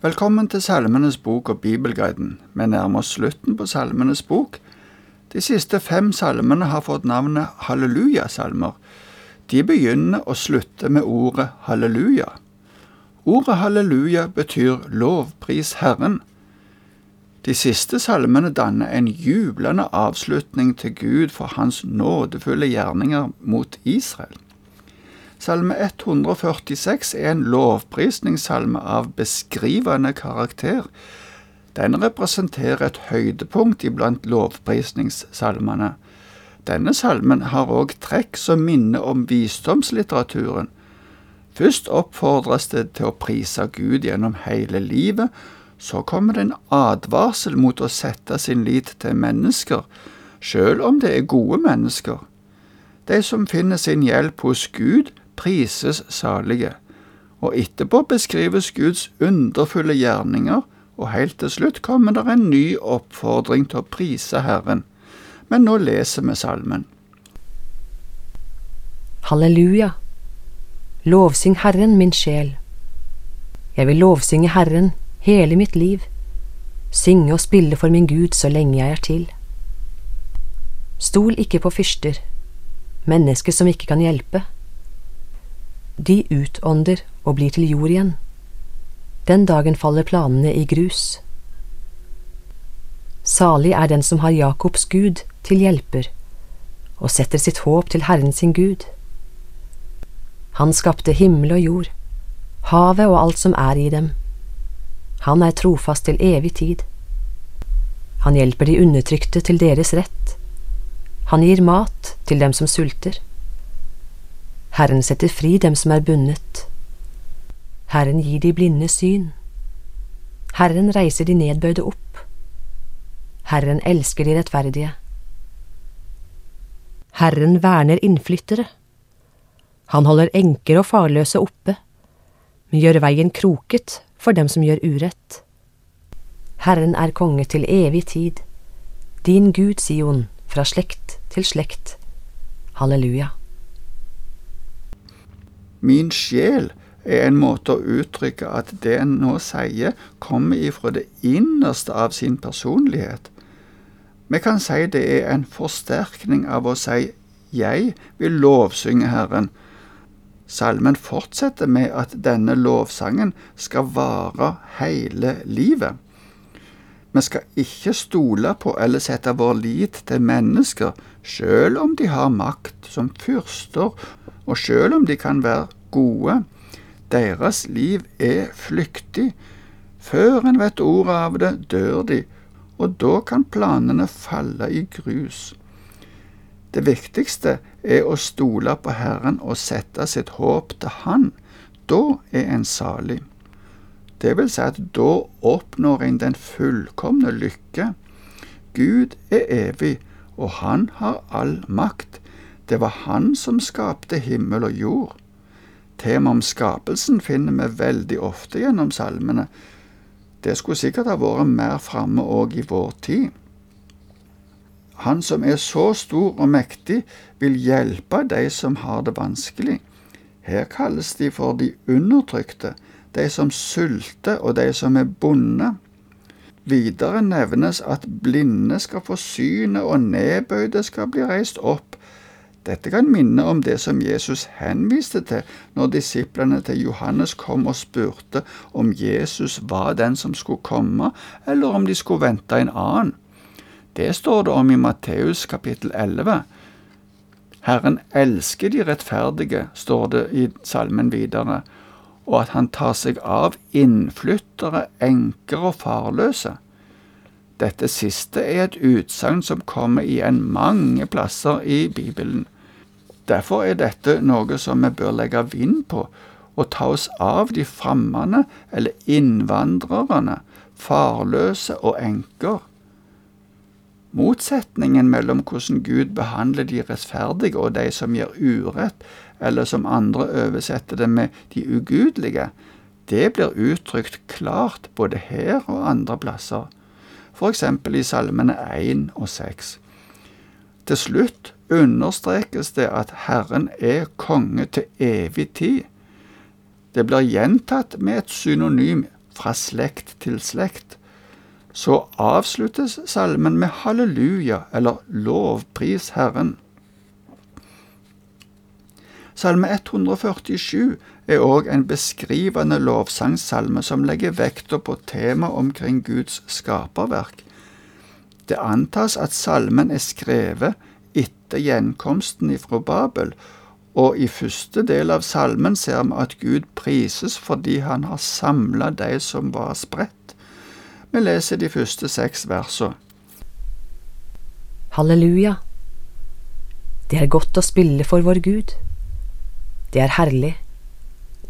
Velkommen til Salmenes bok og Bibelguiden. Vi nærmer oss slutten på Salmenes bok. De siste fem salmene har fått navnet hallelujasalmer. De begynner og slutter med ordet halleluja. Ordet halleluja betyr lovpris Herren. De siste salmene danner en jublende avslutning til Gud for hans nådefulle gjerninger mot Israel. Salme 146 er en lovprisningssalme av beskrivende karakter. Den representerer et høydepunkt iblant lovprisningssalmene. Denne salmen har òg trekk som minner om visdomslitteraturen. Først oppfordres det til å prise Gud gjennom hele livet, så kommer det en advarsel mot å sette sin lit til mennesker, sjøl om det er gode mennesker. De som finner sin hjelp hos Gud, prises salige. Og etterpå beskrives Guds underfulle gjerninger, og helt til slutt kommer det en ny oppfordring til å prise Herren. Men nå leser vi salmen. Halleluja. Lovsyng Herren, min sjel. Jeg vil lovsynge Herren hele mitt liv, synge og spille for min Gud så lenge jeg er til. Stol ikke på fyrster, mennesker som ikke kan hjelpe de utånder og blir til jord igjen. Den dagen faller planene i grus. Salig er den som har Jakobs Gud til hjelper, og setter sitt håp til Herren sin Gud. Han skapte himmel og jord, havet og alt som er i dem. Han er trofast til evig tid. Han hjelper de undertrykte til deres rett. Han gir mat til dem som sulter. Herren setter fri dem som er bundet. Herren gir de blinde syn. Herren reiser de nedbøyde opp. Herren elsker de rettferdige. Herren verner innflyttere. Han holder enker og farløse oppe, men gjør veien kroket for dem som gjør urett. Herren er konge til evig tid, din Gud, Sion, fra slekt til slekt. Halleluja. Min sjel er en måte å uttrykke at det en nå sier, kommer ifra det innerste av sin personlighet. Vi kan si det er en forsterkning av å si jeg vil lovsynge Herren. Salmen fortsetter med at denne lovsangen skal vare hele livet. Vi skal ikke stole på eller sette vår lit til mennesker, sjøl om de har makt som fyrster og selv om de kan være gode, deres liv er flyktig. Før en vet ordet av det, dør de, og da kan planene falle i grus. Det viktigste er å stole på Herren og sette sitt håp til Han. Da er en salig. Det vil si at da oppnår en den fullkomne lykke. Gud er evig, og Han har all makt. Det var Han som skapte himmel og jord. Temaet om skapelsen finner vi veldig ofte gjennom salmene. Det skulle sikkert ha vært mer framme òg i vår tid. Han som er så stor og mektig, vil hjelpe de som har det vanskelig. Her kalles de for de undertrykte, de som sulter og de som er bonde. Videre nevnes at blinde skal få synet og nedbøyde skal bli reist opp, dette kan minne om det som Jesus henviste til når disiplene til Johannes kom og spurte om Jesus var den som skulle komme, eller om de skulle vente en annen. Det står det om i Matteus kapittel 11. Herren elsker de rettferdige, står det i salmen videre, og at han tar seg av innflyttere, enker og farløse. Dette siste er et utsagn som kommer igjen mange plasser i Bibelen. Derfor er dette noe som vi bør legge vind på, og ta oss av de fremmede eller innvandrerne, farløse og enker. Motsetningen mellom hvordan Gud behandler de rettferdige og de som gjør urett, eller som andre oversetter det med de ugudelige, det blir uttrykt klart både her og andre plasser f.eks. i salmene 1 og 6. Til slutt understrekes det at Herren er konge til evig tid. Det blir gjentatt med et synonym fra slekt til slekt. Så avsluttes salmen med halleluja, eller lovpris Herren. Salme 147 er òg en beskrivende lovsangsalme som legger vekta på temaet omkring Guds skaperverk. Det antas at salmen er skrevet etter gjenkomsten ifra Babel, og i første del av salmen ser vi at Gud prises fordi han har samla de som var spredt. Vi leser de første seks versene. Halleluja. Det er godt å spille for vår Gud. Det er herlig.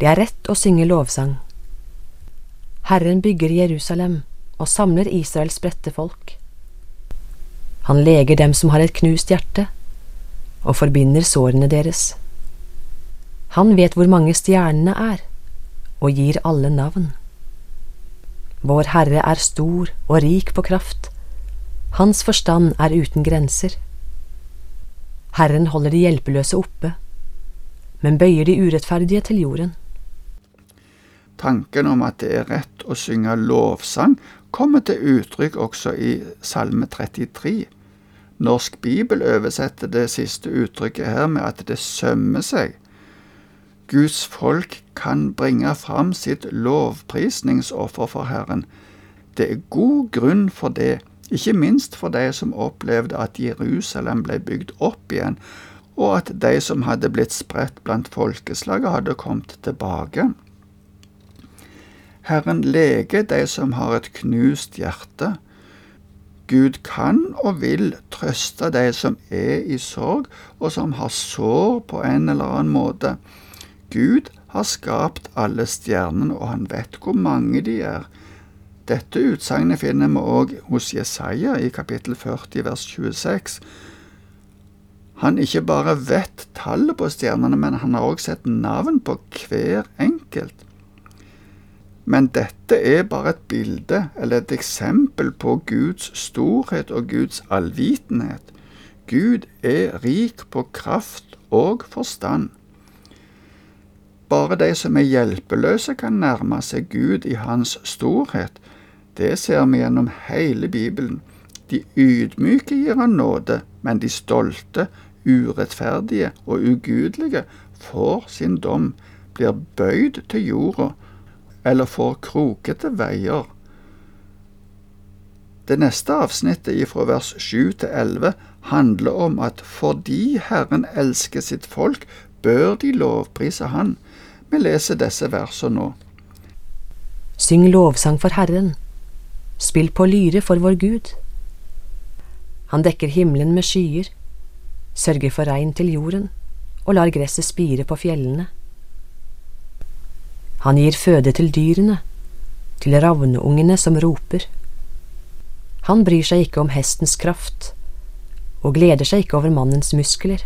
Det er rett å synge lovsang. Herren bygger Jerusalem og samler Israels spredte folk. Han leger dem som har et knust hjerte, og forbinder sårene deres. Han vet hvor mange stjernene er, og gir alle navn. Vår Herre er stor og rik på kraft, hans forstand er uten grenser. Herren holder de hjelpeløse oppe, men bøyer de urettferdige til jorden. Tanken om at det er rett å synge lovsang, kommer til uttrykk også i Salme 33. Norsk bibel oversetter det siste uttrykket her med at det sømmer seg. Guds folk kan bringe fram sitt lovprisningsoffer for Herren. Det er god grunn for det, ikke minst for de som opplevde at Jerusalem ble bygd opp igjen, og at de som hadde blitt spredt blant folkeslaget, hadde kommet tilbake. Herren leger de som har et knust hjerte. Gud kan og vil trøste de som er i sorg, og som har sår på en eller annen måte. Gud har skapt alle stjernene, og han vet hvor mange de er. Dette utsagnet finner vi òg hos Jesaja i kapittel 40 vers 26. Han ikke bare vet tallet på stjernene, men han har òg sett navn på hver enkelt. Men dette er bare et bilde eller et eksempel på Guds storhet og Guds allvitenhet. Gud er rik på kraft og forstand. Bare de som er hjelpeløse, kan nærme seg Gud i Hans storhet. Det ser vi gjennom hele Bibelen. De ydmyke gir Han nåde, men de stolte, urettferdige og ugudelige får sin dom, blir bøyd til jorda eller får krokete veier. Det neste avsnittet fra vers 7 til 11 handler om at fordi Herren elsker sitt folk, bør de lovprise Han. Vi leser disse versene nå. Syng lovsang for Herren, spill på lyre for vår Gud. Han dekker himmelen med skyer, sørger for regn til jorden og lar gresset spire på fjellene. Han gir føde til dyrene, til ravneungene som roper. Han bryr seg ikke om hestens kraft, og gleder seg ikke over mannens muskler.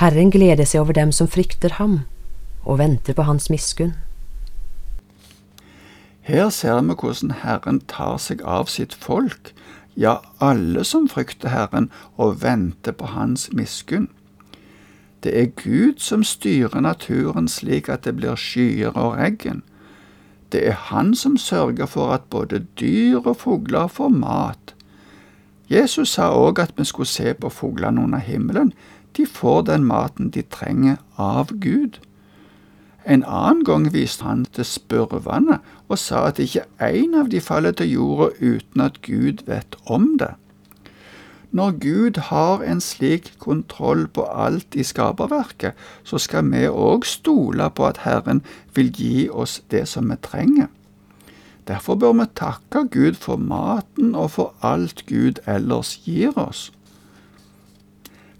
Herren gleder seg over dem som frykter ham og venter på hans miskunn. Her ser vi hvordan Herren tar seg av sitt folk, ja, alle som frykter Herren og venter på hans miskunn. Det er Gud som styrer naturen slik at det blir skyer og regn. Det er Han som sørger for at både dyr og fugler får mat. Jesus sa òg at vi skulle se på fuglene under himmelen. De får den maten de trenger av Gud. En annen gang viste han til spurvene og sa at ikke én av de faller til jorda uten at Gud vet om det. Når Gud har en slik kontroll på alt i skaperverket, så skal vi òg stole på at Herren vil gi oss det som vi trenger. Derfor bør vi takke Gud for maten og for alt Gud ellers gir oss.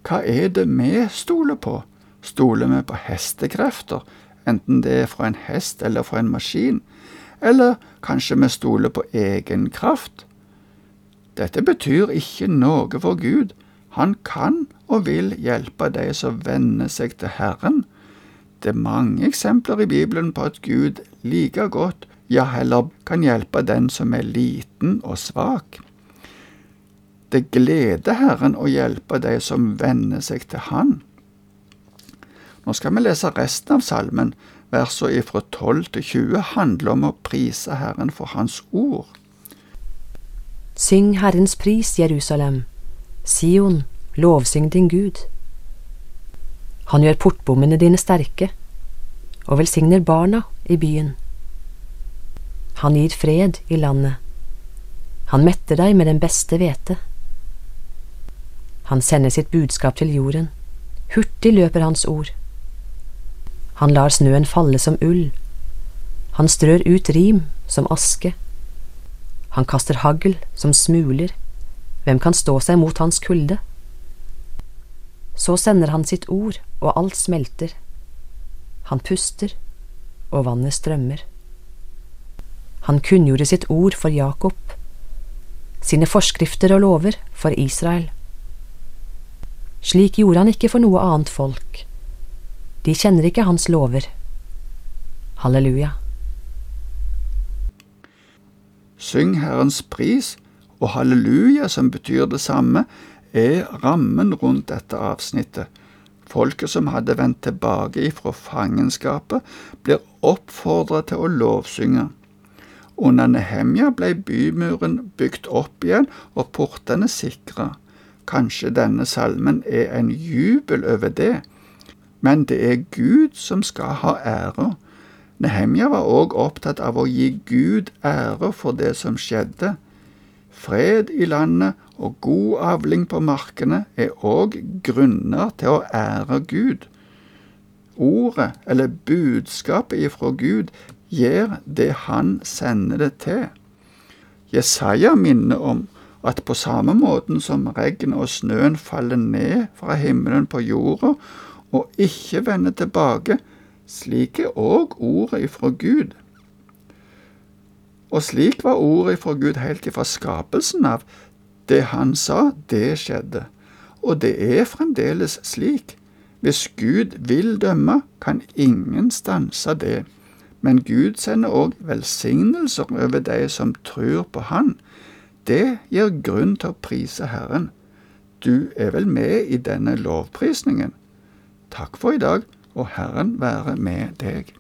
Hva er det vi stoler på? Stoler vi på hestekrefter, enten det er fra en hest eller fra en maskin, eller kanskje vi stoler på egen kraft. Dette betyr ikke noe for Gud. Han kan og vil hjelpe de som venner seg til Herren. Det er mange eksempler i Bibelen på at Gud like godt, ja heller kan hjelpe den som er liten og svak. Det gleder Herren å hjelpe de som venner seg til Han. Nå skal vi lese resten av salmen, versene fra 12 til 20 handler om å prise Herren for Hans ord. Syng Herrens pris, Jerusalem. Sion, lovsyng din Gud. Han gjør portbommene dine sterke, og velsigner barna i byen. Han gir fred i landet. Han metter deg med den beste hvete. Han sender sitt budskap til jorden. Hurtig løper hans ord. Han lar snøen falle som ull. Han strør ut rim som aske. Han kaster hagl som smuler. Hvem kan stå seg mot hans kulde? Så sender han sitt ord, og alt smelter. Han puster, og vannet strømmer. Han kunngjorde sitt ord for Jakob, sine forskrifter og lover for Israel. Slik gjorde han ikke for noe annet folk. De kjenner ikke hans lover. Halleluja. Syng Herrens pris, og halleluja, som betyr det samme, er rammen rundt dette avsnittet. Folket som hadde vendt tilbake ifra fangenskapet, blir oppfordret til å lovsynge. Under Nehemja ble bymuren bygd opp igjen og portene sikra. Kanskje denne salmen er en jubel over det, men det er Gud som skal ha ære. Nehemja var òg opptatt av å gi Gud ære for det som skjedde. Fred i landet og god avling på markene er òg grunner til å ære Gud. Ordet, eller budskapet ifra Gud, gjør det han sender det til. Jesaja minner om at på samme måten som regn og snøen faller ned fra himmelen på jorda og ikke vender tilbake, slik er òg ordet ifra Gud. Og slik var ordet ifra Gud helt ifra skapelsen av. Det han sa, det skjedde. Og det er fremdeles slik. Hvis Gud vil dømme, kan ingen stanse det. Men Gud sender òg velsignelser over de som tror på Han. Det gir grunn til å prise Herren. Du er vel med i denne lovprisningen? Takk for i dag, og Herren være med deg.